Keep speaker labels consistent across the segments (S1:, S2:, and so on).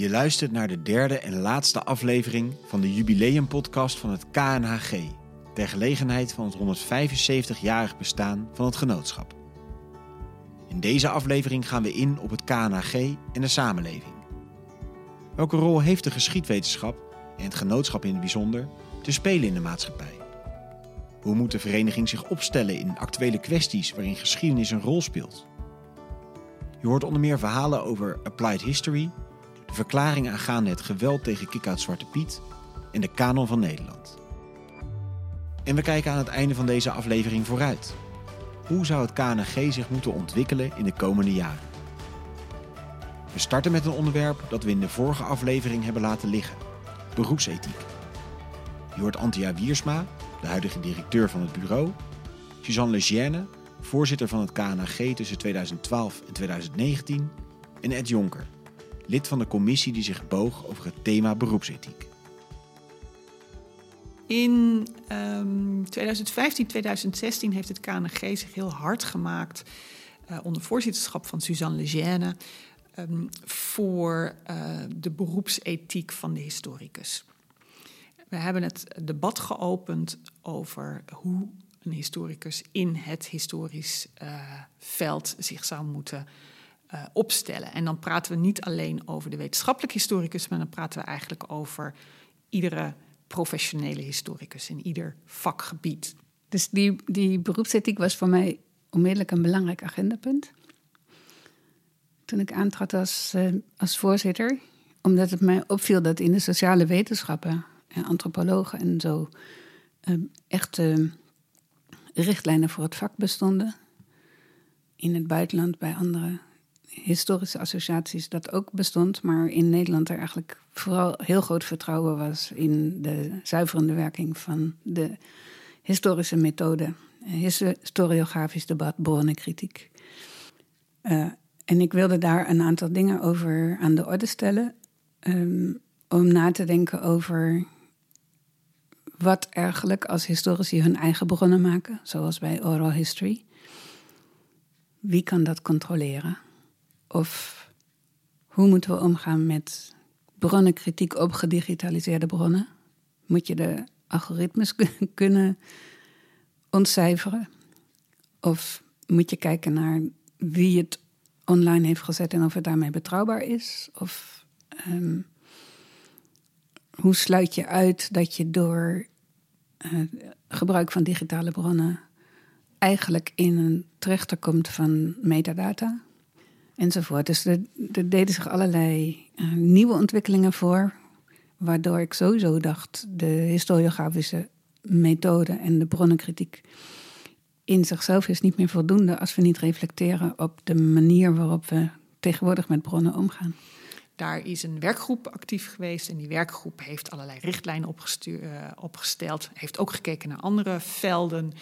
S1: Je luistert naar de derde en laatste aflevering van de jubileumpodcast van het KNHG, ter gelegenheid van het 175-jarig bestaan van het genootschap. In deze aflevering gaan we in op het KNHG en de samenleving. Welke rol heeft de geschiedwetenschap en het genootschap in het bijzonder te spelen in de maatschappij? Hoe moet de vereniging zich opstellen in actuele kwesties waarin geschiedenis een rol speelt? Je hoort onder meer verhalen over applied history, de verklaring aangaande het geweld tegen Kikoud Zwarte Piet en de kanon van Nederland. En we kijken aan het einde van deze aflevering vooruit. Hoe zou het KNG zich moeten ontwikkelen in de komende jaren? We starten met een onderwerp dat we in de vorige aflevering hebben laten liggen: beroepsethiek. Je hoort Antia Wiersma, de huidige directeur van het bureau, Suzanne Legienne, voorzitter van het KNG tussen 2012 en 2019, en Ed Jonker, lid van de commissie die zich boog over het thema beroepsethiek.
S2: In 2015, 2016 heeft het KNG zich heel hard gemaakt uh, onder voorzitterschap van Suzanne Lejeune um, voor uh, de beroepsethiek van de historicus. We hebben het debat geopend over hoe een historicus in het historisch uh, veld zich zou moeten uh, opstellen. En dan praten we niet alleen over de wetenschappelijke historicus, maar dan praten we eigenlijk over iedere professionele historicus in ieder vakgebied.
S3: Dus die, die beroepsethiek was voor mij onmiddellijk een belangrijk agendapunt. Toen ik aantrad als, uh, als voorzitter, omdat het mij opviel dat in de sociale wetenschappen, en antropologen en zo, uh, echte richtlijnen voor het vak bestonden. In het buitenland bij andere historische associaties dat ook bestond, maar in Nederland er eigenlijk vooral heel groot vertrouwen was in de zuiverende werking van de historische methode, historiografisch debat, bronnenkritiek. Uh, en ik wilde daar een aantal dingen over aan de orde stellen, um, om na te denken over wat eigenlijk als historici hun eigen bronnen maken, zoals bij oral history. Wie kan dat controleren? Of hoe moeten we omgaan met bronnenkritiek op gedigitaliseerde bronnen? Moet je de algoritmes kunnen ontcijferen? Of moet je kijken naar wie het online heeft gezet en of het daarmee betrouwbaar is? Of um, hoe sluit je uit dat je door uh, gebruik van digitale bronnen eigenlijk in een trechter komt van metadata? enzovoort. Dus er, deden zich allerlei uh, nieuwe ontwikkelingen voor, waardoor ik sowieso dacht de historiografische methode en de bronnenkritiek in zichzelf is niet meer voldoende als we niet reflecteren op de manier waarop we tegenwoordig met bronnen omgaan.
S2: Daar is een werkgroep actief geweest en die werkgroep heeft allerlei richtlijnen uh, opgesteld. Heeft ook gekeken naar andere velden.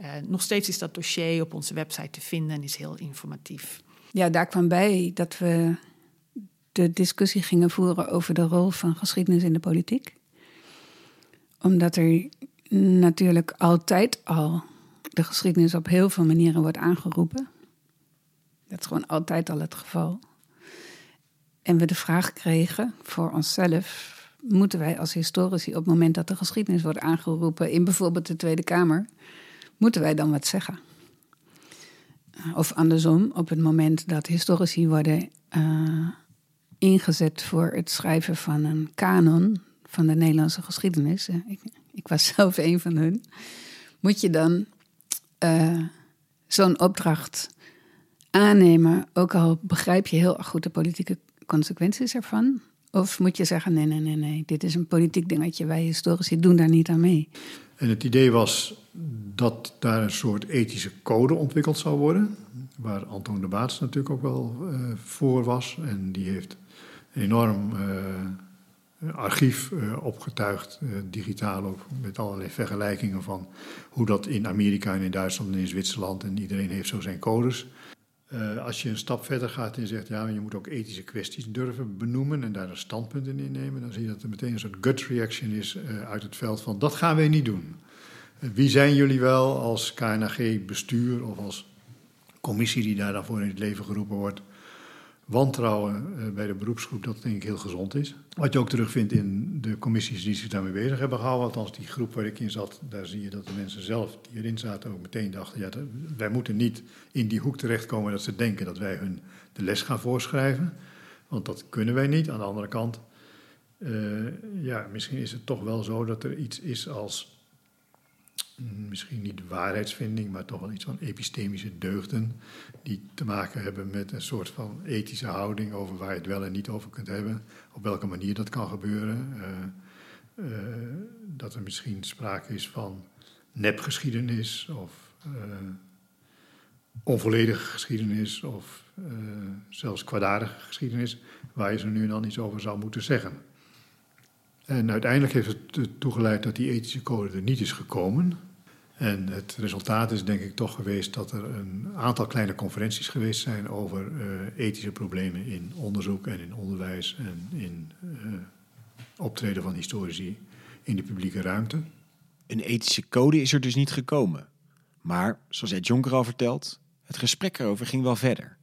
S2: Uh, nog steeds is dat dossier op onze website te vinden en is heel informatief
S3: ja, daar kwam bij dat we de discussie gingen voeren over de rol van geschiedenis in de politiek. Omdat er natuurlijk altijd al de geschiedenis op heel veel manieren wordt aangeroepen. Dat is gewoon altijd al het geval. En we de vraag kregen voor onszelf: moeten wij als historici op het moment dat de geschiedenis wordt aangeroepen in bijvoorbeeld de Tweede Kamer, moeten wij dan wat zeggen? of andersom, op het moment dat historici worden uh, ingezet voor het schrijven van een kanon van de Nederlandse geschiedenis, ik, ik, was zelf een van hun, moet je dan zo'n opdracht aannemen, ook al begrijp je heel goed de politieke consequenties ervan. Of moet je zeggen: nee, nee, nee, nee, dit is een politiek dingetje, wij historici doen daar niet aan mee.
S4: En het idee was dat daar een soort ethische code ontwikkeld zou worden. Waar Anton de Baats natuurlijk ook wel uh, voor was. En die heeft een enorm uh, archief uh, opgetuigd, digitaal ook, met allerlei vergelijkingen van hoe dat in Amerika en in Duitsland en in Zwitserland en iedereen heeft zo zijn codes. Als je een stap verder gaat en zegt, ja, je moet ook ethische kwesties durven benoemen en daar een standpunt in innemen, dan zie je dat er meteen een soort gut reaction is uit het veld van dat gaan wij niet doen. Wie zijn jullie wel als KNG bestuur of als commissie die daar dan voor in het leven geroepen wordt. Wantrouwen eh, bij de beroepsgroep, dat denk ik heel gezond is. Wat je ook terugvindt in de commissies die zich daarmee bezig hebben gehouden, althans die groep waar ik in zat, daar zie je dat de mensen zelf die erin zaten ook meteen dachten, ja, wij moeten niet in die hoek terechtkomen dat ze denken dat wij hun de les gaan voorschrijven, want dat kunnen wij niet. Aan de andere kant, uh, ja, misschien is het toch wel zo dat er iets is als misschien niet waarheidsvinding, maar toch wel iets van epistemische deugden. Die te maken hebben met een soort van ethische houding over waar je het wel en niet over kunt hebben. Op welke manier dat kan gebeuren. Uh, uh, dat er misschien sprake is van nepgeschiedenis of uh, onvolledige geschiedenis of zelfs kwaadaardige geschiedenis. Waar je zo nu en dan iets over zou moeten zeggen. En uiteindelijk heeft het ertoe geleid dat die ethische code er niet is gekomen. En het resultaat is denk ik toch geweest dat er een aantal kleine conferenties geweest zijn over uh, ethische problemen in onderzoek en in onderwijs en in uh, optreden van historici in de publieke ruimte.
S1: Een ethische code is er dus niet gekomen. Maar, zoals Ed Jonker al vertelt, het gesprek erover ging wel verder.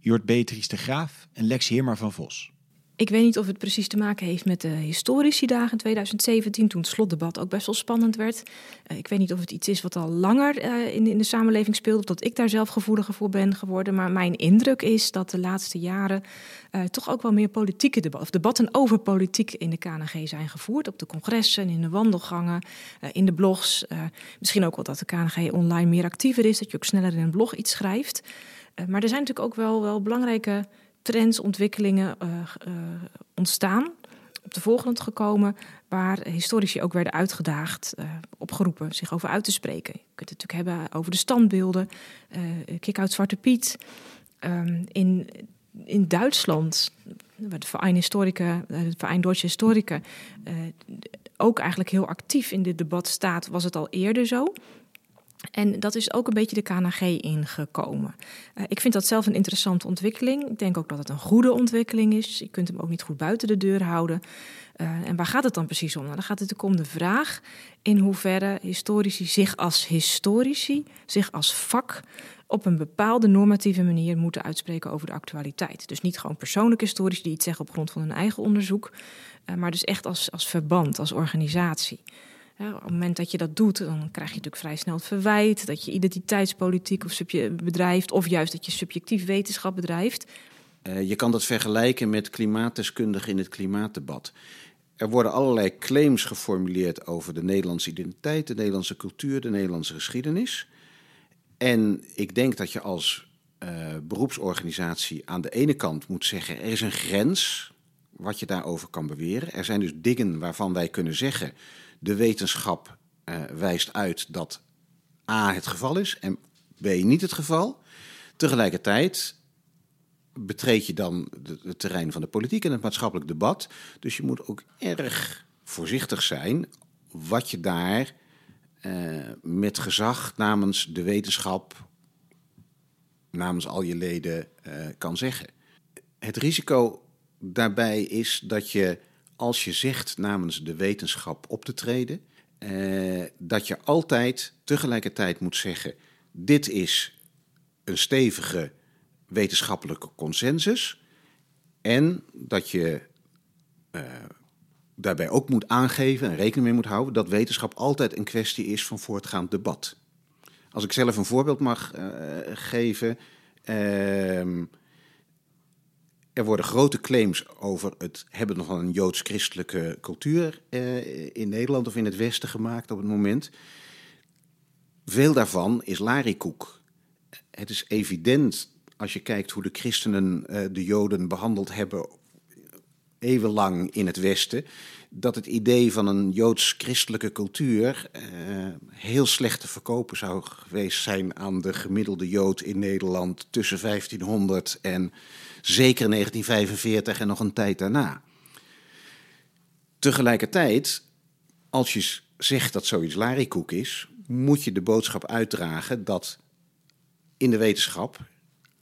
S1: Jort Beatrice de Graaf en Lex Heerma van Vos.
S5: Ik weet niet of het precies te maken heeft met de historici dagen in 2017, toen het slotdebat ook best wel spannend werd. Uh, ik weet niet of het iets is wat al langer uh, in, de samenleving speelt, of dat ik daar zelf gevoeliger voor ben geworden. Maar mijn indruk is dat de laatste jaren uh, toch ook wel meer politieke debatten, of debatten over politiek in de KNG zijn gevoerd. Op de congressen, in de wandelgangen, in de blogs. misschien ook wel dat de KNG online meer actiever is, dat je ook sneller in een blog iets schrijft. maar er zijn natuurlijk ook wel, wel belangrijke trends, ontwikkelingen uh, uh, ontstaan, op de voorgrond gekomen, waar historici ook werden uitgedaagd, uh, opgeroepen zich over uit te spreken. Je kunt het natuurlijk hebben over de standbeelden, kick-out Zwarte Piet. Um, in, in Duitsland, waar de Verein Historica, de Verein Deutsche Historiker, ook eigenlijk heel actief in dit debat staat, was het al eerder zo. En dat is ook een beetje de KNG ingekomen. Uh, ik vind dat zelf een interessante ontwikkeling. Ik denk ook dat het een goede ontwikkeling is. Je kunt hem ook niet goed buiten de deur houden. Uh, en waar gaat het dan precies om? Nou, dan gaat het om de vraag in hoeverre historici zich als historici, zich als vak, op een bepaalde normatieve manier moeten uitspreken over de actualiteit. Dus niet gewoon persoonlijke historici die iets zeggen op grond van hun eigen onderzoek, uh, maar dus echt als, als verband, als organisatie. Ja, op het moment dat je dat doet, dan krijg je natuurlijk vrij snel het verwijt dat je identiteitspolitiek of bedrijft, of juist dat je subjectief wetenschap bedrijft.
S6: Uh, je kan dat vergelijken met klimaatdeskundigen in het klimaatdebat. Er worden allerlei claims geformuleerd over de Nederlandse identiteit, de Nederlandse cultuur, de Nederlandse geschiedenis. En ik denk dat je als uh, beroepsorganisatie aan de ene kant moet zeggen: er is een grens wat je daarover kan beweren. Er zijn dus dingen waarvan wij kunnen zeggen de wetenschap uh, wijst uit dat A het geval is en B niet het geval. Tegelijkertijd betreed je dan het terrein van de politiek en het maatschappelijk debat. Dus je moet ook erg voorzichtig zijn wat je daar uh, met gezag namens de wetenschap, namens al je leden uh, kan zeggen. Het risico daarbij is dat je als je zegt namens de wetenschap op te treden, eh, dat je altijd tegelijkertijd moet zeggen: dit is een stevige wetenschappelijke consensus. En dat je uh, daarbij ook moet aangeven en rekening mee moet houden dat wetenschap altijd een kwestie is van voortgaand debat. Als ik zelf een voorbeeld mag uh, geven. Er worden grote claims over het hebben nog een joods-christelijke cultuur eh, in Nederland of in het Westen gemaakt op het moment. Veel daarvan is larikoek. Het is evident als je kijkt hoe de christenen eh, de Joden behandeld hebben eeuwenlang in het Westen, dat het idee van een joods-christelijke cultuur eh, heel slecht te verkopen zou geweest zijn aan de gemiddelde Jood in Nederland tussen 1500 en Zeker 1945 en nog een tijd daarna. Tegelijkertijd, als je zegt dat zoiets larikoek is, moet je de boodschap uitdragen dat in de wetenschap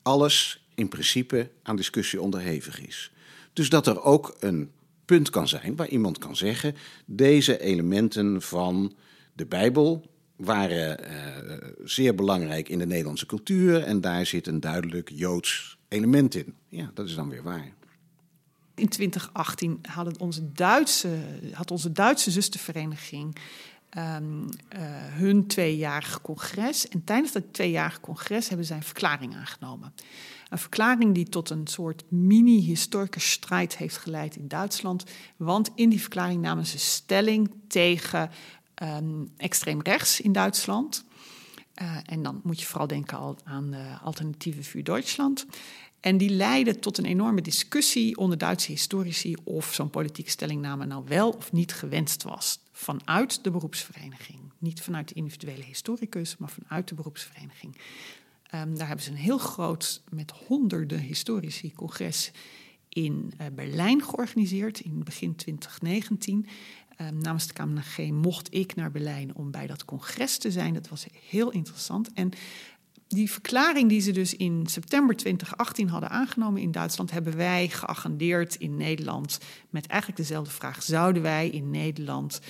S6: alles in principe aan discussie onderhevig is. Dus dat er ook een punt kan zijn waar iemand kan zeggen: deze elementen van de Bijbel waren uh, zeer belangrijk in de Nederlandse cultuur en daar zit een duidelijk Joods element in. Ja, dat is dan weer waar.
S2: In 2018 hadden onze Duitse, had onze Duitse zustervereniging um, uh, hun tweejarig congres. En tijdens dat tweejarig congres hebben zij een verklaring aangenomen. Een verklaring die tot een soort mini-historische strijd heeft geleid in Duitsland. Want in die verklaring namen ze stelling tegen um, extreem rechts in Duitsland. Uh, en dan moet je vooral denken aan de alternatieve vuur Duitsland. En die leidde tot een enorme discussie onder Duitse historici of zo'n politieke stellingname nou wel of niet gewenst was. Vanuit de beroepsvereniging. Niet vanuit de individuele historicus, maar vanuit de beroepsvereniging. Um, daar hebben ze een heel groot, met honderden historici, congres in uh, Berlijn georganiseerd in begin 2019. Um, namens de KMG mocht ik naar Berlijn om bij dat congres te zijn. Dat was heel interessant. En die verklaring die ze dus in september 2018 hadden aangenomen in Duitsland, hebben wij geagendeerd in Nederland met eigenlijk dezelfde vraag: zouden wij in Nederland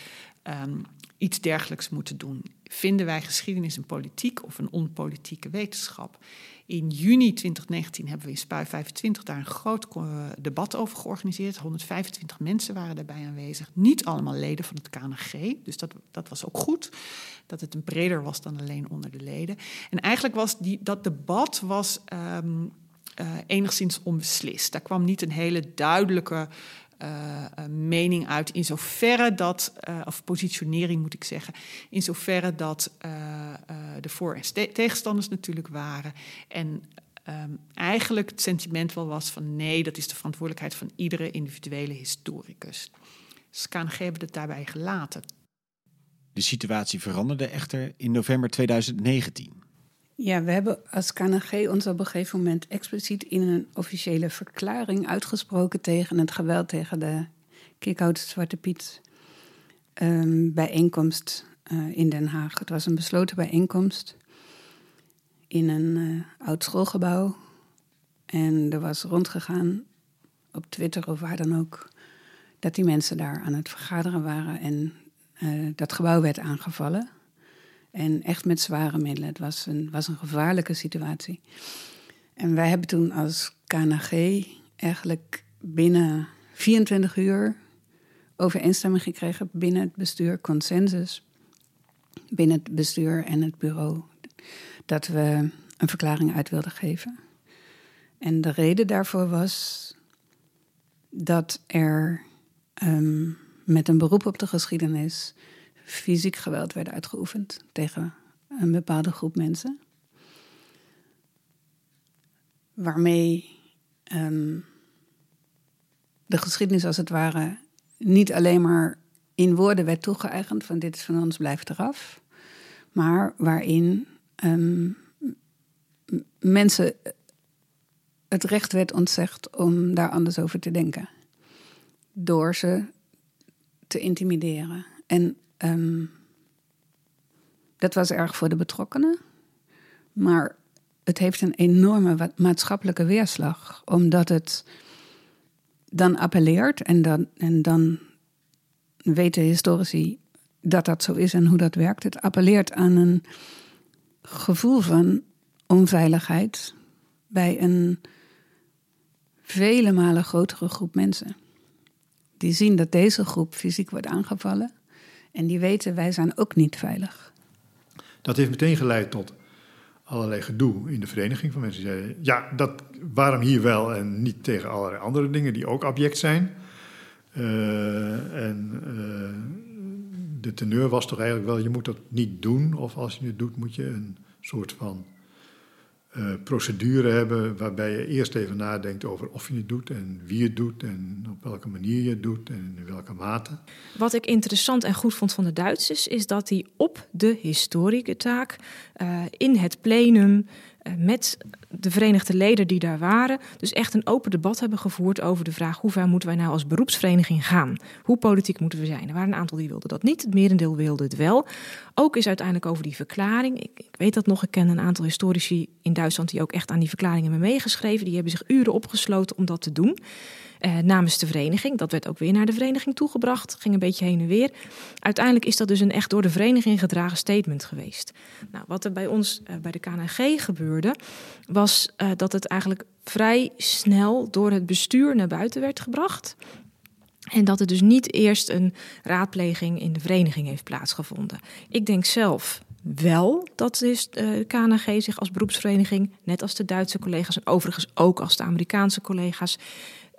S2: um, iets dergelijks moeten doen? Vinden wij geschiedenis een politiek of een onpolitieke wetenschap? In juni 2019 hebben we in Spui 25 daar een groot eh, debat over georganiseerd. 125 mensen waren daarbij aanwezig. Niet allemaal leden van het KNG, dus dat, dat was ook goed. Dat het een breder was dan alleen onder de leden. En eigenlijk was die, dat debat was, um, uh, enigszins onbeslist. Daar kwam niet een hele duidelijke mening uit in zoverre dat, uh, of positionering moet ik zeggen, in zoverre dat de voor- en tegenstanders natuurlijk waren. En um, eigenlijk het sentiment wel was van nee, dat is de verantwoordelijkheid van iedere individuele historicus. Dus KNG hebben het daarbij gelaten.
S1: De situatie veranderde echter in november 2019.
S3: Ja, we hebben als KNG ons op een gegeven moment expliciet in een officiële verklaring uitgesproken tegen het geweld tegen de Kikhout Zwarte Piet um, bijeenkomst uh, in Den Haag. Het was een besloten bijeenkomst in een uh, oud schoolgebouw. En er was rondgegaan op Twitter of waar dan ook dat die mensen daar aan het vergaderen waren en uh, dat gebouw werd aangevallen. En echt met zware middelen. Het was een, was een gevaarlijke situatie. En wij hebben toen als KNG eigenlijk binnen 24 uur overeenstemming gekregen binnen het bestuur, consensus binnen het bestuur en het bureau, dat we een verklaring uit wilden geven. En de reden daarvoor was dat er um, met een beroep op de geschiedenis fysiek geweld werd uitgeoefend tegen een bepaalde groep mensen. Waarmee um, de geschiedenis als het ware niet alleen maar in woorden werd toegeëigend van dit is van ons, blijft eraf. Maar waarin um, mensen het recht werd ontzegd om daar anders over te denken. Door ze te intimideren. En um, dat was erg voor de betrokkenen. Maar het heeft een enorme maatschappelijke weerslag. Omdat het dan appelleert en dan, en dan weten historici dat dat zo is en hoe dat werkt. Het appelleert aan een gevoel van onveiligheid bij een vele malen grotere groep mensen. Die zien dat deze groep fysiek wordt aangevallen en die weten wij zijn ook niet veilig.
S4: Dat heeft meteen geleid tot allerlei gedoe in de vereniging van mensen die zeiden: ja, dat, waarom hier wel en niet tegen allerlei andere dingen die ook object zijn? Uh, en uh, de teneur was toch eigenlijk wel: je moet dat niet doen, of als je het doet, moet je een soort van uh, procedure hebben waarbij je eerst even nadenkt over of je het doet en wie het doet en op welke manier je het doet en in welke mate.
S5: Wat ik interessant en goed vond van de Duitsers is dat die op de historiekentaak uh, in het plenum met de verenigde leden die daar waren, dus echt een open debat hebben gevoerd over de vraag hoe ver moeten wij nou als beroepsvereniging gaan? Hoe politiek moeten we zijn? Er waren een aantal die wilden dat niet, het merendeel wilde het wel. Ook is uiteindelijk over die verklaring, ik, ik weet dat nog, ik ken een aantal historici in Duitsland die ook echt aan die verklaringen hebben meegeschreven, die hebben zich uren opgesloten om dat te doen. Eh, namens de vereniging. Dat werd ook weer naar de vereniging toegebracht, ging een beetje heen en weer. Uiteindelijk is dat dus een echt door de vereniging gedragen statement geweest. Nou, wat er bij ons eh, bij de KNG gebeurde, was eh, dat het eigenlijk vrij snel door het bestuur naar buiten werd gebracht. En dat er dus niet eerst een raadpleging in de vereniging heeft plaatsgevonden. Ik denk zelf wel dat de KNG zich als beroepsvereniging, net als de Duitse collega's en overigens ook als de Amerikaanse collega's,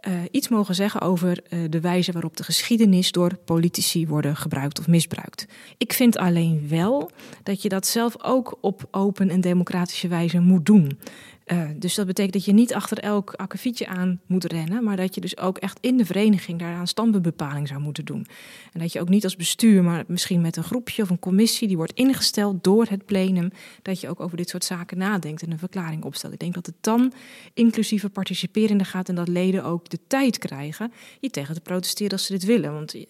S5: uh, iets mogen zeggen over uh, de wijze waarop de geschiedenis door politici worden gebruikt of misbruikt. Ik vind alleen wel dat je dat zelf ook op open en democratische wijze moet doen. Uh, dus dat betekent dat je niet achter elk akkefietje aan moet rennen, maar dat je dus ook echt in de vereniging daaraan standpuntbepaling zou moeten doen. En dat je ook niet als bestuur, maar misschien met een groepje of een commissie die wordt ingesteld door het plenum, dat je ook over dit soort zaken nadenkt en een verklaring opstelt. Ik denk dat het dan inclusieve participerende gaat en dat leden ook de tijd krijgen hier tegen te protesteren als ze dit willen. Want eh,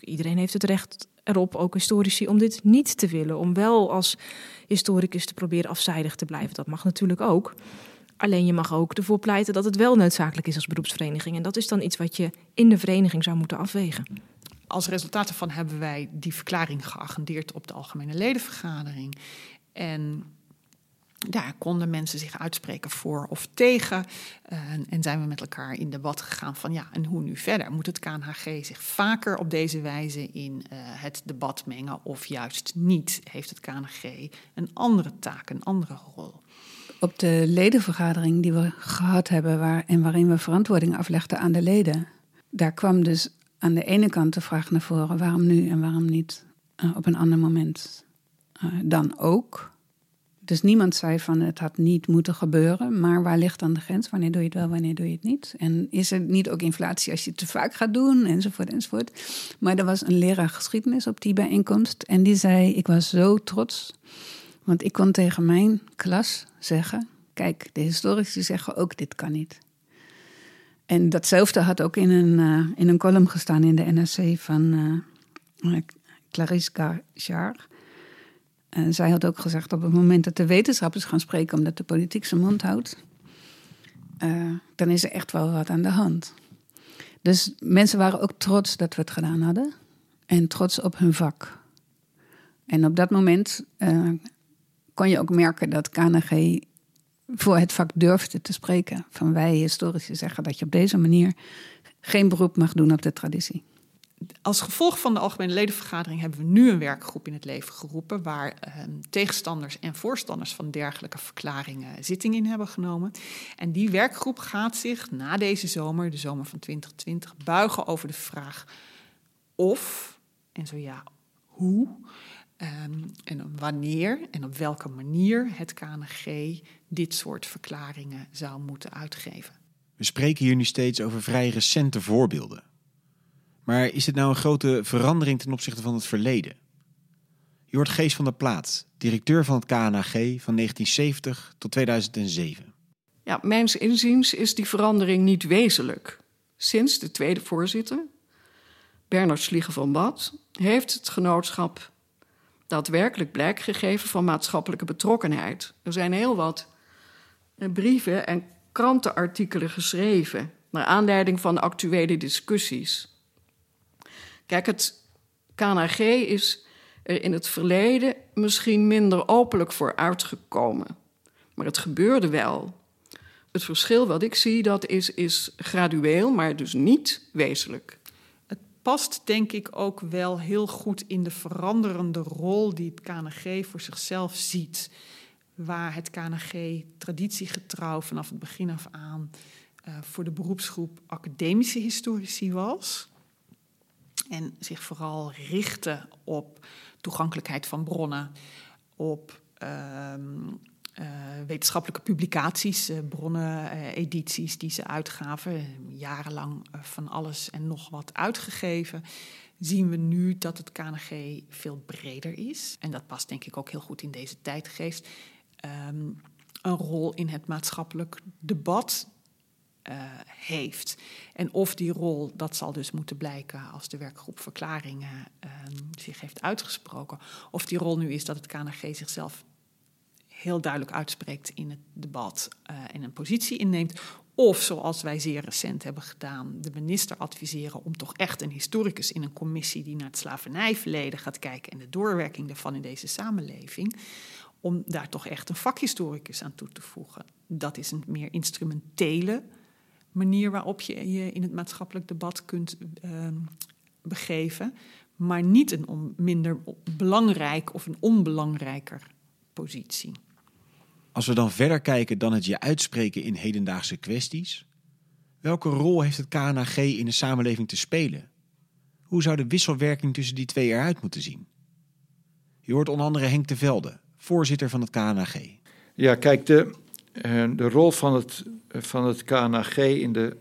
S5: iedereen heeft het recht erop, ook historici, om dit niet te willen. Om wel als historicus te proberen afzijdig te blijven. Dat mag natuurlijk ook. Alleen je mag ook ervoor pleiten dat het wel noodzakelijk is als beroepsvereniging. En dat is dan iets wat je in de vereniging zou moeten afwegen.
S2: Als resultaat daarvan hebben wij die verklaring geagendeerd op de algemene ledenvergadering. En daar konden mensen zich uitspreken voor of tegen. En zijn we met elkaar in debat gegaan van ja, en hoe nu verder? Moet het KNHG zich vaker op deze wijze in uh, het debat mengen of juist niet? Heeft het KNHG een andere taak, een andere rol?
S3: Op de ledenvergadering die we gehad hebben waar, en waarin we verantwoording aflegden aan de leden, daar kwam dus aan de ene kant de vraag naar voren waarom nu en waarom niet uh, op een ander moment dan ook. Dus niemand zei van het had niet moeten gebeuren. Maar waar ligt dan de grens? Wanneer doe je het wel, wanneer doe je het niet? En is er niet ook inflatie als je het te vaak gaat doen? Enzovoort, enzovoort. Maar er was een leraar geschiedenis op die bijeenkomst. En die zei, ik was zo trots. Want ik kon tegen mijn klas zeggen... Kijk, de historici zeggen ook, dit kan niet. En datzelfde had ook in een, uh, in een column gestaan in de NRC van uh, Garchard. En zij had ook gezegd op het moment dat de wetenschappers gaan spreken omdat de politiek zijn mond houdt, uh, dan is er echt wel wat aan de hand. Dus mensen waren ook trots dat we het gedaan hadden en trots op hun vak. En op dat moment uh, kon je ook merken dat KNG voor het vak durfde te spreken. Van wij historici zeggen dat je op deze manier geen beroep mag doen op de traditie
S2: als gevolg van de algemene ledenvergadering hebben we nu een werkgroep in het leven geroepen waar eh, tegenstanders en voorstanders van dergelijke verklaringen zitting in hebben genomen. En die werkgroep gaat zich na deze zomer, de zomer van 2020, buigen over de vraag of, en zo ja, hoe, um, en wanneer en op welke manier het KNG dit soort verklaringen zou moeten uitgeven.
S1: We spreken hier nu steeds over vrij recente voorbeelden. Maar is dit nou een grote verandering ten opzichte van het verleden? Je hoort Gees van der Plaat, directeur van het KNAG van 1970 tot 2007.
S7: Ja, mijns inziens is die verandering niet wezenlijk. Sinds de tweede voorzitter, Bernard Sliegen van Bad, heeft het genootschap daadwerkelijk blijk gegeven van maatschappelijke betrokkenheid. Er zijn heel wat eh, brieven en krantenartikelen geschreven naar aanleiding van actuele discussies. Kijk, het KNG is er in het verleden misschien minder openlijk voor uitgekomen. Maar het gebeurde wel. Het verschil wat ik zie, dat is, is gradueel, maar dus niet wezenlijk.
S2: Het past denk ik ook wel heel goed in de veranderende rol die het KNG voor zichzelf ziet. Waar het KNG traditiegetrouw vanaf het begin af aan uh, voor de beroepsgroep academische historici was en zich vooral richten op toegankelijkheid van bronnen, op uh, uh, wetenschappelijke publicaties, uh, bronnen, uh, edities die ze uitgaven, jarenlang van alles en nog wat uitgegeven, zien we nu dat het KNG veel breder is. En dat past denk ik ook heel goed in deze tijdgeest. Um, een rol in het maatschappelijk debat uh, heeft. En of die rol, dat zal dus moeten blijken als de werkgroep verklaringen uh, zich heeft uitgesproken. Of die rol nu is dat het KNG zichzelf heel duidelijk uitspreekt in het debat uh, en een positie inneemt. Of zoals wij zeer recent hebben gedaan, de minister adviseren om toch echt een historicus in een commissie die naar het slavernijverleden gaat kijken en de doorwerking daarvan in deze samenleving, om daar toch echt een vakhistoricus aan toe te voegen. Dat is een meer instrumentele manier waarop je je in het maatschappelijk debat kunt uh, begeven, maar niet een minder belangrijk of een onbelangrijker positie.
S1: Als we dan verder kijken dan het je uitspreken in hedendaagse kwesties, welke rol heeft het KNAG in de samenleving te spelen? Hoe zou de wisselwerking tussen die twee eruit moeten zien? Je hoort onder andere Henk de Velde, voorzitter van het KNAG.
S8: Ja, kijk, de, de rol van het, van het KNAG in de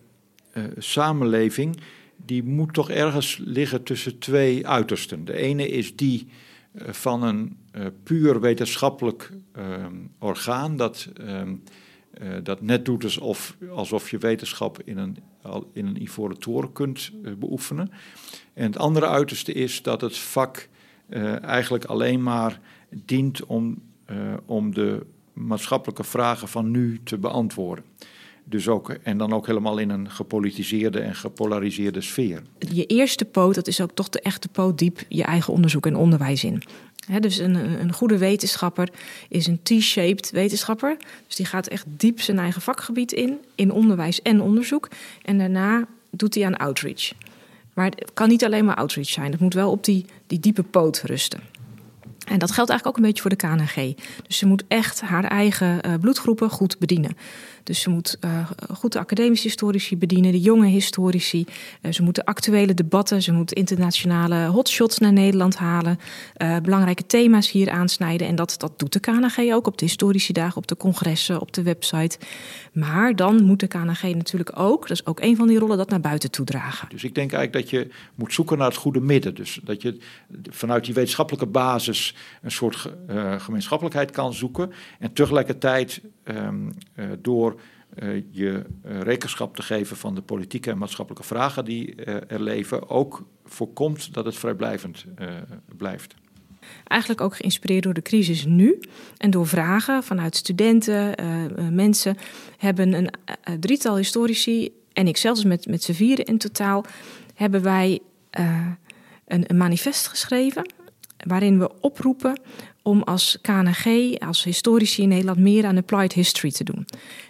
S8: uh, samenleving, die moet toch ergens liggen tussen twee uitersten. De ene is die uh, van een puur wetenschappelijk ehm, orgaan dat, ehm, dat net doet alsof, alsof je wetenschap in een, in een ivoren toren kunt beoefenen. En het andere uiterste is dat het vak eigenlijk alleen maar dient om, om de maatschappelijke vragen van nu te beantwoorden. Dus ook, en dan ook helemaal in een gepolitiseerde en gepolariseerde sfeer.
S5: Je eerste poot, dat is ook toch de echte poot diep je eigen onderzoek en onderwijs in. dus een, een goede wetenschapper is een T-shaped wetenschapper. Dus die gaat echt diep zijn eigen vakgebied in, in onderwijs en onderzoek. En daarna doet hij aan outreach. Maar het kan niet alleen maar outreach zijn. Het moet wel op die, die diepe poot rusten. En dat geldt eigenlijk ook een beetje voor de KNG. Dus ze moet echt haar eigen uh, bloedgroepen goed bedienen. Dus ze moet uh, goed de academische historici bedienen, de jonge historici. Uh, ze moet de actuele debatten, ze moet internationale hotshots naar Nederland halen. Uh, belangrijke thema's hier aansnijden. En dat, dat doet de KNG ook op de historici dagen, op de congressen, op de website. Maar dan moet de KNG natuurlijk ook, dat is ook een van die rollen, dat naar buiten toe dragen.
S8: Dus ik denk eigenlijk dat je moet zoeken naar het goede midden. Dus dat je vanuit die wetenschappelijke basis een soort gemeenschappelijkheid kan zoeken. En tegelijkertijd um, door uh, je uh, rekenschap te geven van de politieke en maatschappelijke vragen die er leven, ook voorkomt dat het vrijblijvend blijft.
S5: Eigenlijk ook geïnspireerd door de crisis nu en door vragen vanuit studenten, mensen, hebben een drietal historici en ik zelfs met, met z'n vieren in totaal, hebben wij een manifest geschreven waarin we oproepen om als KNG, als historici in Nederland, meer aan applied history te doen.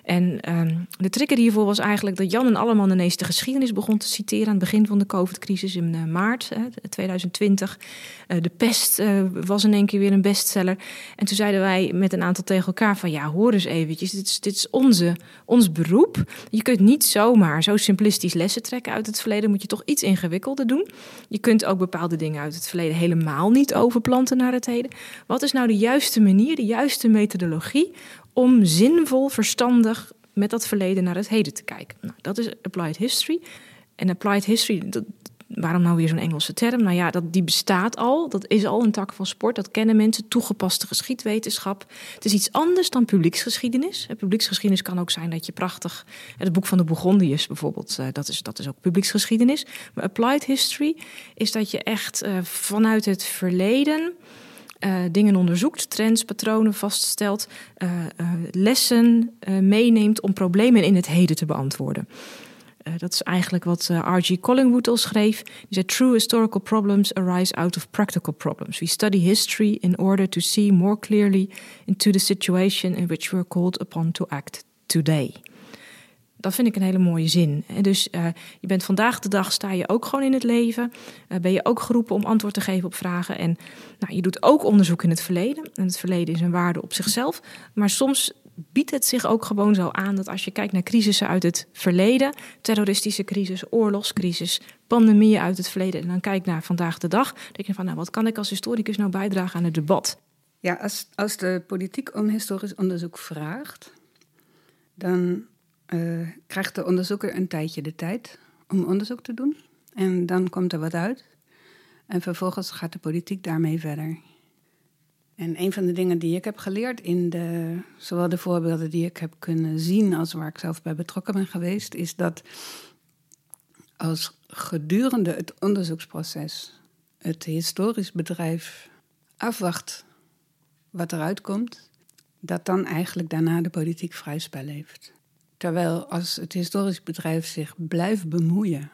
S5: En um, de trigger hiervoor was eigenlijk dat Jan en Alleman ineens de geschiedenis begon te citeren aan het begin van de COVID-crisis in uh, maart uh, 2020. Uh, de pest uh, was in één keer weer een bestseller. En toen zeiden wij met een aantal tegen elkaar van ja, hoor eens eventjes, dit is, dit is onze, ons beroep. Je kunt niet zomaar zo simplistisch lessen trekken uit het verleden, moet je toch iets ingewikkelder doen. Je kunt ook bepaalde dingen uit het verleden helemaal niet overplanten naar het heden. Wat is nou de juiste manier, de juiste methodologie om zinvol, verstandig met dat verleden naar het heden te kijken? Nou, dat is applied history. En applied history, dat, waarom nou weer zo'n Engelse term? Nou ja, dat, die bestaat al. Dat is al een tak van sport. Dat kennen mensen. Toegepaste geschiedwetenschap. Het is iets anders dan publieksgeschiedenis. Publieksgeschiedenis kan ook zijn dat je prachtig... Het boek van de Bourgondiërs bijvoorbeeld, eh, dat is, dat is ook publieksgeschiedenis. Maar applied history is dat je echt uh, vanuit het verleden uh, dingen onderzoekt, trends, patronen vaststelt, uh, uh, lessen meeneemt om problemen in het heden te beantwoorden. dat is eigenlijk wat R.G. Collingwood al schreef. Die zei: True historical problems arise out of practical problems. We study history in order to see more clearly into the situation in which we are called upon to act today. Dat vind ik een hele mooie zin. Dus uh, je bent vandaag de dag, sta je ook gewoon in het leven. Uh, ben je ook geroepen om antwoord te geven op vragen. En nou, je doet ook onderzoek in het verleden. En het verleden is een waarde op zichzelf. Maar soms biedt het zich ook gewoon zo aan dat als je kijkt naar crisissen uit het verleden, terroristische crisis, oorlogscrisis, pandemieën uit het verleden, en dan kijk naar vandaag de dag, denk je van, nou, wat kan ik als historicus nou bijdragen aan het debat?
S3: Ja, als, als de politiek om historisch onderzoek vraagt, dan uh, krijgt de onderzoeker een tijdje de tijd om onderzoek te doen. En dan komt er wat uit. En vervolgens gaat de politiek daarmee verder. En een van de dingen die ik heb geleerd in de, zowel de voorbeelden die ik heb kunnen zien als waar ik zelf bij betrokken ben geweest, is dat als gedurende het onderzoeksproces het historisch bedrijf afwacht wat eruit komt, dat dan eigenlijk daarna de politiek vrij spel heeft. Terwijl als het historisch bedrijf zich blijft bemoeien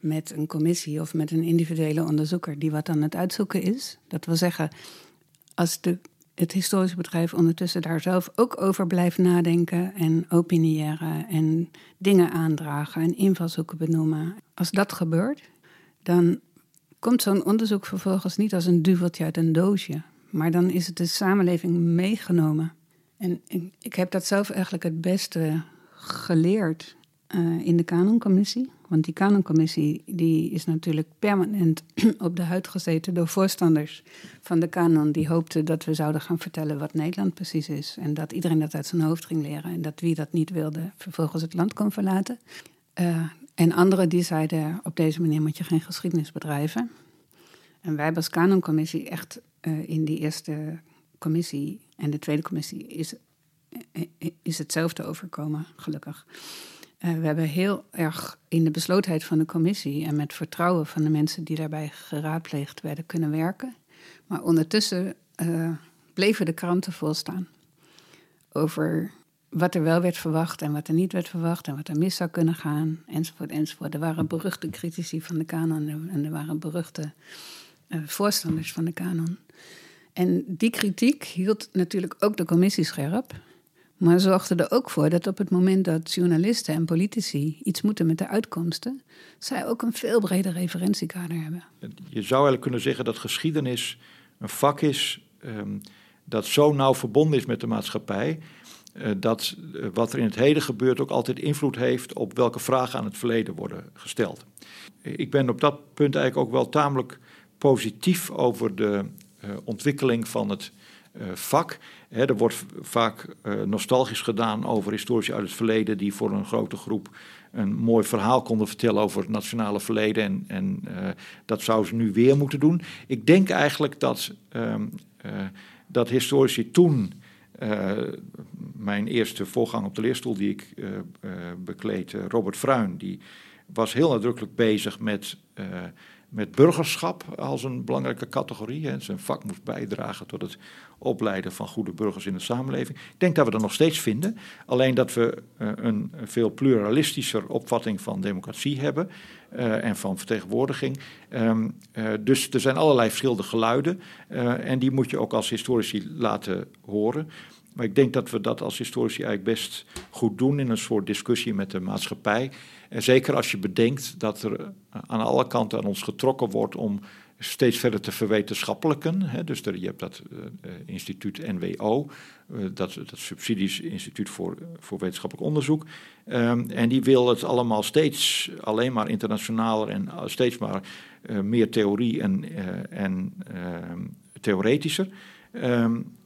S3: met een commissie of met een individuele onderzoeker die wat aan het uitzoeken is, dat wil zeggen, als de, het historisch bedrijf ondertussen daar zelf ook over blijft nadenken en opiniëren en dingen aandragen en invalshoeken benoemen, als dat gebeurt, dan komt zo'n onderzoek vervolgens niet als een duveltje uit een doosje, maar dan is het de samenleving meegenomen. En ik, heb dat zelf eigenlijk het beste geleerd uh, in de Canoncommissie. Want die Canoncommissie die is natuurlijk permanent op de huid gezeten door voorstanders van de Canon. Die hoopten dat we zouden gaan vertellen wat Nederland precies is. En dat iedereen dat uit zijn hoofd ging leren. En dat wie dat niet wilde, vervolgens het land kon verlaten. Uh, en anderen die zeiden, op deze manier moet je geen geschiedenis bedrijven. En wij als Canoncommissie echt uh, in die eerste commissie en de tweede commissie is, is hetzelfde overkomen, gelukkig. Uh, we hebben heel erg in de beslotenheid van de commissie en met vertrouwen van de mensen die daarbij geraadpleegd werden kunnen werken. Maar ondertussen bleven de kranten volstaan over wat er wel werd verwacht en wat er niet werd verwacht en wat er mis zou kunnen gaan, enzovoort, enzovoort. Er waren beruchte critici van de kanon en er waren beruchte voorstanders van de kanon. En die kritiek hield natuurlijk ook de commissie scherp. Maar zorgde er ook voor dat op het moment dat journalisten en politici iets moeten met de uitkomsten, zij ook een veel breder referentiekader hebben.
S8: Je zou eigenlijk kunnen zeggen dat geschiedenis een vak is um, dat zo nauw verbonden is met de maatschappij. Uh, dat uh, wat er in het heden gebeurt ook altijd invloed heeft op welke vragen aan het verleden worden gesteld. Ik ben op dat punt eigenlijk ook wel tamelijk positief over de ontwikkeling van het uh, vak. Er wordt vaak uh, nostalgisch gedaan over historici uit het verleden die voor een grote groep een mooi verhaal konden vertellen over het nationale verleden. En, en dat zouden ze nu weer moeten doen. Ik denk eigenlijk dat, um, dat historici toen. mijn eerste voorgang op de leerstoel die ik bekleed, Robert Fruin, die was heel nadrukkelijk bezig met met burgerschap als een belangrijke categorie. Hè. Zijn vak moest bijdragen tot het opleiden van goede burgers in de samenleving. Ik denk dat we dat nog steeds vinden. Alleen dat we uh, een veel pluralistischer opvatting van democratie hebben uh, en van vertegenwoordiging. Um, uh, dus er zijn allerlei verschillende geluiden en die moet je ook als historici laten horen. Maar ik denk dat we dat als historici eigenlijk best goed doen in een soort discussie met de maatschappij. En zeker als je bedenkt dat er aan alle kanten aan ons getrokken wordt om steeds verder te verwetenschappelijken. Hè. Dus er, je hebt dat uh, instituut NWO, dat, dat subsidies-instituut voor, voor wetenschappelijk onderzoek. Um, en die wil het allemaal steeds alleen maar internationaler en steeds maar meer theorie en, en ehm, theoretischer. Um,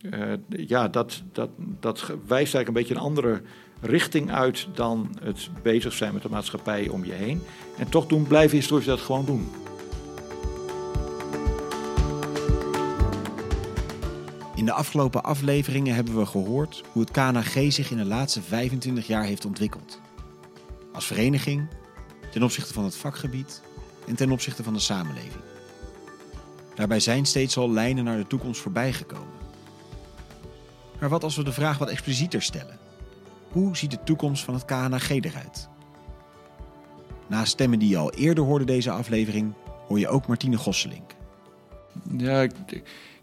S8: ja, dat, dat, dat wijst eigenlijk een beetje een andere richting uit dan het bezig zijn met de maatschappij om je heen. En toch doen, blijven historici dat gewoon doen.
S1: In de afgelopen afleveringen hebben we gehoord hoe het KNG zich in de laatste 25 jaar heeft ontwikkeld. Als vereniging, ten opzichte van het vakgebied en ten opzichte van de samenleving. Daarbij zijn steeds al lijnen naar de toekomst voorbijgekomen. Maar wat als we de vraag wat explicieter stellen? Hoe ziet de toekomst van het KNG eruit? Na stemmen die je al eerder hoorde deze aflevering, hoor je ook Martine Gosselink.
S8: Ja,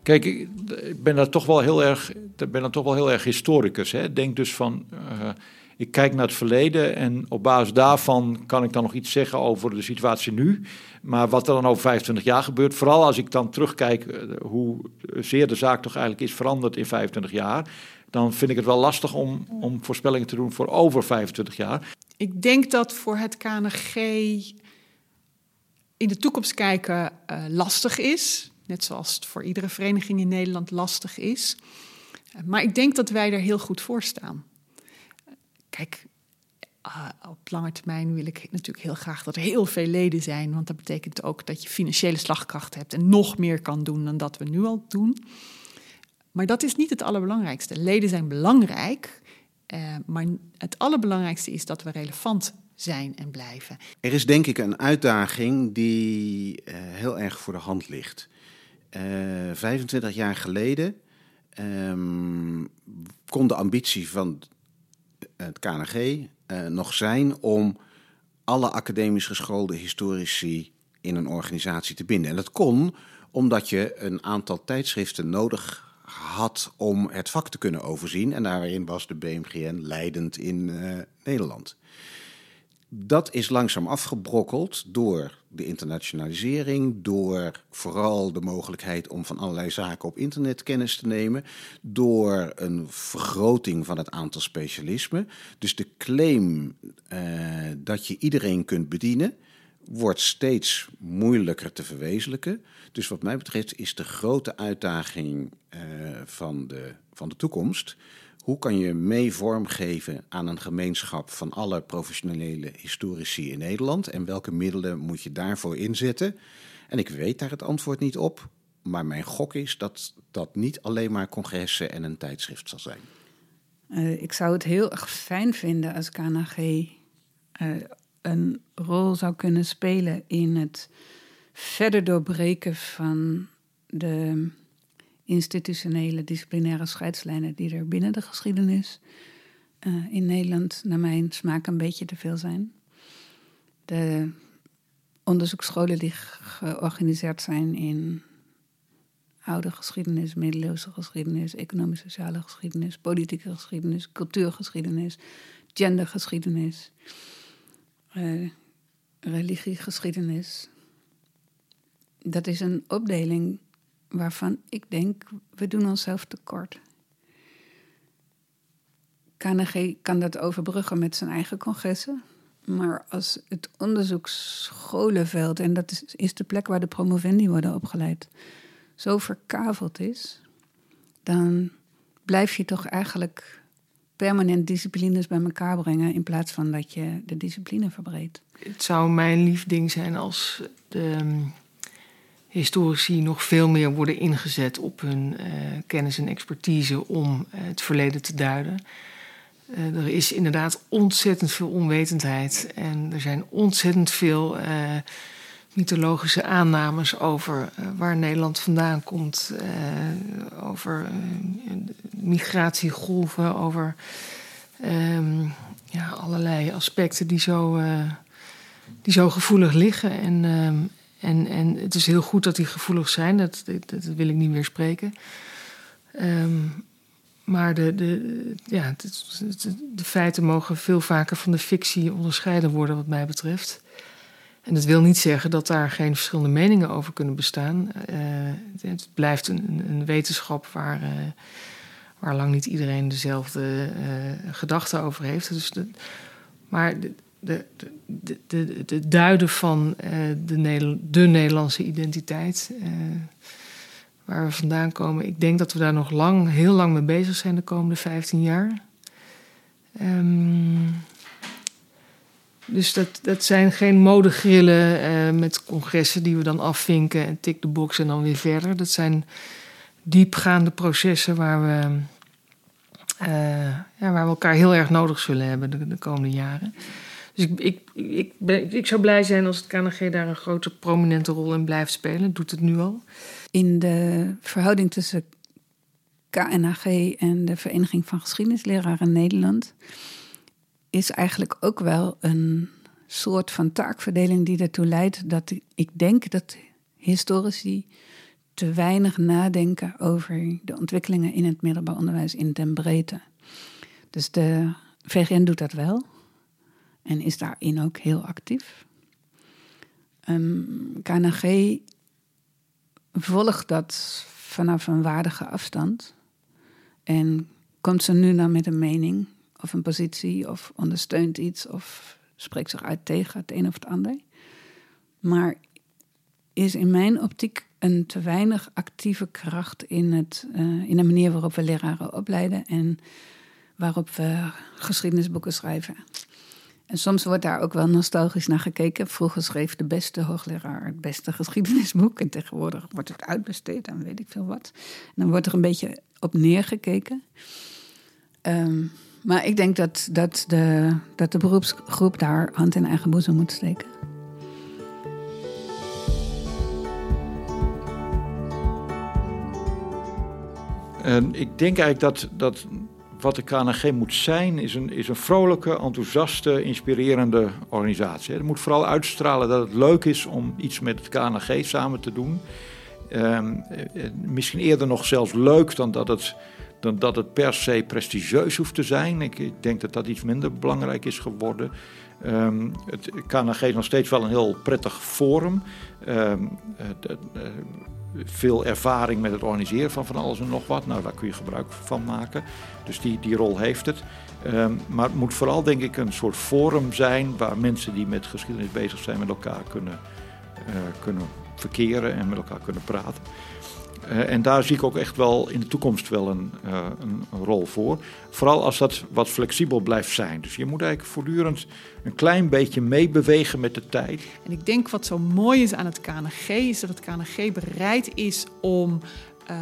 S8: kijk, ik ben daar toch wel heel erg, ben toch wel heel erg historicus. Hè. Denk dus van, uh, ik kijk naar het verleden en op basis daarvan kan ik dan nog iets zeggen over de situatie nu. Maar wat er dan over 25 jaar gebeurt, vooral als ik dan terugkijk uh, hoe zeer de zaak toch eigenlijk is veranderd in 25 jaar dan vind ik het wel lastig om, om voorspellingen te doen voor over 25 jaar.
S2: Ik denk dat voor het KNG in de toekomst kijken uh, lastig is. Net zoals het voor iedere vereniging in Nederland lastig is. Uh, maar ik denk dat wij er heel goed voor staan. Kijk, uh, op lange termijn wil ik natuurlijk heel graag dat er heel veel leden zijn. Want dat betekent ook dat je financiële slagkracht hebt en nog meer kan doen dan dat we nu al doen. Maar dat is niet het allerbelangrijkste. Leden zijn belangrijk, uh, maar het allerbelangrijkste is dat we relevant zijn en blijven.
S6: Er is denk ik een uitdaging die uh, heel erg voor de hand ligt. Uh, eh, 25 jaar geleden um, kon de ambitie van het KNG, uh, nog zijn om alle academisch geschoolde historici in een organisatie te binden. En dat kon omdat je een aantal tijdschriften nodig had om het vak te kunnen overzien. En daarin was de BMGN leidend in uh, Nederland. Dat is langzaam afgebrokkeld door de internationalisering, door vooral de mogelijkheid om van allerlei zaken op internet kennis te nemen, door een vergroting van het aantal specialismen. Dus de claim uh, dat je iedereen kunt bedienen, wordt steeds moeilijker te verwezenlijken. Dus wat mij betreft is de grote uitdaging uh, van, de, van de toekomst. Hoe kan je mee vormgeven aan een gemeenschap van alle professionele historici in Nederland? En welke middelen moet je daarvoor inzetten? En ik weet daar het antwoord niet op. Maar mijn gok is dat dat niet alleen maar congressen en een tijdschrift zal zijn.
S3: Uh, ik zou het heel erg fijn vinden als KNG uh, een rol zou kunnen spelen in het verder doorbreken van de institutionele disciplinaire scheidslijnen die er binnen de geschiedenis uh, in Nederland naar mijn smaak een beetje te veel zijn. De onderzoeksscholen die georganiseerd zijn in oude geschiedenis, middeleeuwse geschiedenis, economische sociale geschiedenis, politieke geschiedenis, cultuurgeschiedenis, gendergeschiedenis, religiegeschiedenis. Dat is een opdeling waarvan ik denk, we doen onszelf tekort. KNG kan dat overbruggen met zijn eigen congressen. Maar als het onderzoeksscholenveld, en dat is, is de plek waar de promovendi worden opgeleid, zo verkaveld is, dan blijf je toch eigenlijk permanent disciplines bij elkaar brengen in plaats van dat je de discipline verbreedt.
S7: Het zou mijn lief ding zijn als de historici nog veel meer worden ingezet op hun uh, kennis en expertise om uh, het verleden te duiden. Uh, er is inderdaad ontzettend veel onwetendheid en er zijn ontzettend veel mythologische aannames over waar Nederland vandaan komt, over migratiegolven, over um, ja, allerlei aspecten die zo, die zo gevoelig liggen. En, um, en, en het is heel goed dat die gevoelig zijn, dat, dat, wil ik niet meer spreken. Um, maar de, de, ja, de, feiten mogen veel vaker van de fictie onderscheiden worden, wat mij betreft. En dat wil niet zeggen dat daar geen verschillende meningen over kunnen bestaan. Uh, het blijft een, een wetenschap waar, uh, waar lang niet iedereen dezelfde uh, gedachten over heeft. Dus maar de, de, de, de duiden van de, de Nederlandse identiteit. Waar we vandaan komen. Ik denk dat we daar nog lang, heel lang mee bezig zijn de komende 15 jaar. Um, dus dat, dat zijn geen modegrillen uh, met congressen die we dan afvinken en tik de box en dan weer verder. Dat zijn diepgaande processen waar we, ja, waar we elkaar heel erg nodig zullen hebben de, de komende jaren. Dus ik, ik, ik, ben, ik zou blij zijn als het KNG daar een grote prominente rol in blijft spelen. Doet het nu al.
S3: In de verhouding tussen KNHG en de Vereniging van Geschiedenisleraren Nederland is eigenlijk ook wel een soort van taakverdeling die ertoe leidt dat ik denk dat historici te weinig nadenken over de ontwikkelingen in het middelbaar onderwijs in den breedte. Dus de VGN doet dat wel en is daarin ook heel actief. Um, ehm, KNG volgt dat vanaf een waardige afstand. En komt ze nu dan met een mening of een positie of ondersteunt iets of spreekt zich uit tegen het een of het ander. Maar is in mijn optiek een te weinig actieve kracht in, het, uh, in de manier waarop we leraren opleiden en waarop we geschiedenisboeken schrijven. En soms wordt daar ook wel nostalgisch naar gekeken. Vroeger schreef de beste hoogleraar het beste geschiedenisboek. En tegenwoordig wordt het uitbesteed en weet ik veel wat. Dan wordt er een beetje op neergekeken. Um, maar ik denk dat, dat, de, dat de beroepsgroep daar hand in eigen boezem moet steken.
S8: En ik denk eigenlijk dat, dat wat de KNG moet zijn, is een, is een vrolijke, enthousiaste, inspirerende organisatie. Het moet vooral uitstralen dat het leuk is om iets met het KNG samen te doen. Ehm, eh, misschien eerder nog zelfs leuk dan dat het, dan dat het per se prestigieus hoeft te zijn. Ik, ik denk dat dat iets minder belangrijk is geworden. Ehm, het KNG is nog steeds wel een heel prettig forum. Ehm, uh, veel ervaring met het organiseren van van alles en nog wat. Nou, daar kun je gebruik van maken. Dus die, die rol heeft het. Um, maar het moet vooral, denk ik, een soort forum zijn waar mensen die met geschiedenis bezig zijn met elkaar kunnen, uh, kunnen verkeren en met elkaar kunnen praten. Uh, en daar zie ik ook echt wel in de toekomst wel een, uh, een, een, rol voor. Vooral als dat wat flexibel blijft zijn. Dus je moet eigenlijk voortdurend een klein beetje meebewegen met de tijd.
S2: En ik denk wat zo mooi is aan het KNG, is dat het KNG bereid is om uh,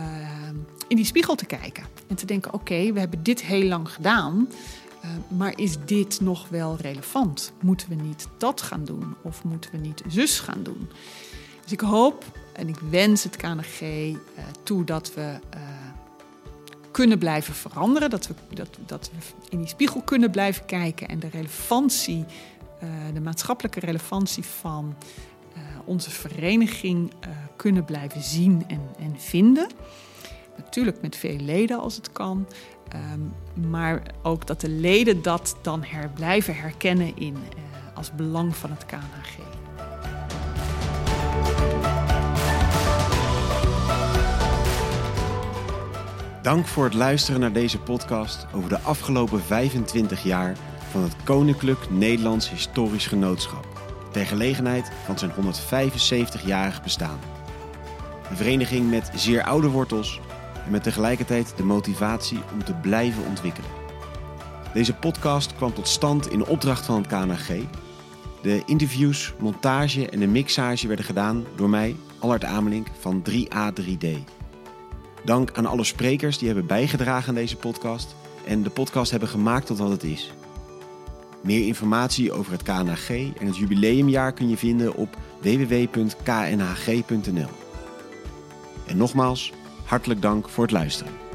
S2: in die spiegel te kijken. En te denken, oké, we hebben dit heel lang gedaan. maar is dit nog wel relevant? Moeten we niet dat gaan doen? Of moeten we niet zus gaan doen? Dus ik hoop en ik wens het KNG uh, toe dat we uh, kunnen blijven veranderen. Dat we, dat, dat we in die spiegel kunnen blijven kijken en de relevantie, uh, de maatschappelijke relevantie van onze vereniging kunnen blijven zien en, en, vinden. Natuurlijk met veel leden als het kan. Um, maar ook dat de leden dat dan her, blijven herkennen in, als belang van het KNG.
S1: Dank voor het luisteren naar deze podcast over de afgelopen 25 jaar van het Koninklijk Nederlands Historisch Genootschap. Ter gelegenheid van zijn 175-jarig bestaan. Een vereniging met zeer oude wortels en met tegelijkertijd de motivatie om te blijven ontwikkelen. Deze podcast kwam tot stand in opdracht van het KNG. De interviews, montage en de mixage werden gedaan door mij, Allard Amelink van 3A3D. Dank aan alle sprekers die hebben bijgedragen aan deze podcast en de podcast hebben gemaakt tot wat het is. Meer informatie over het KNHG en het jubileumjaar kun je vinden op www.knhg.nl. En nogmaals, hartelijk dank voor het luisteren.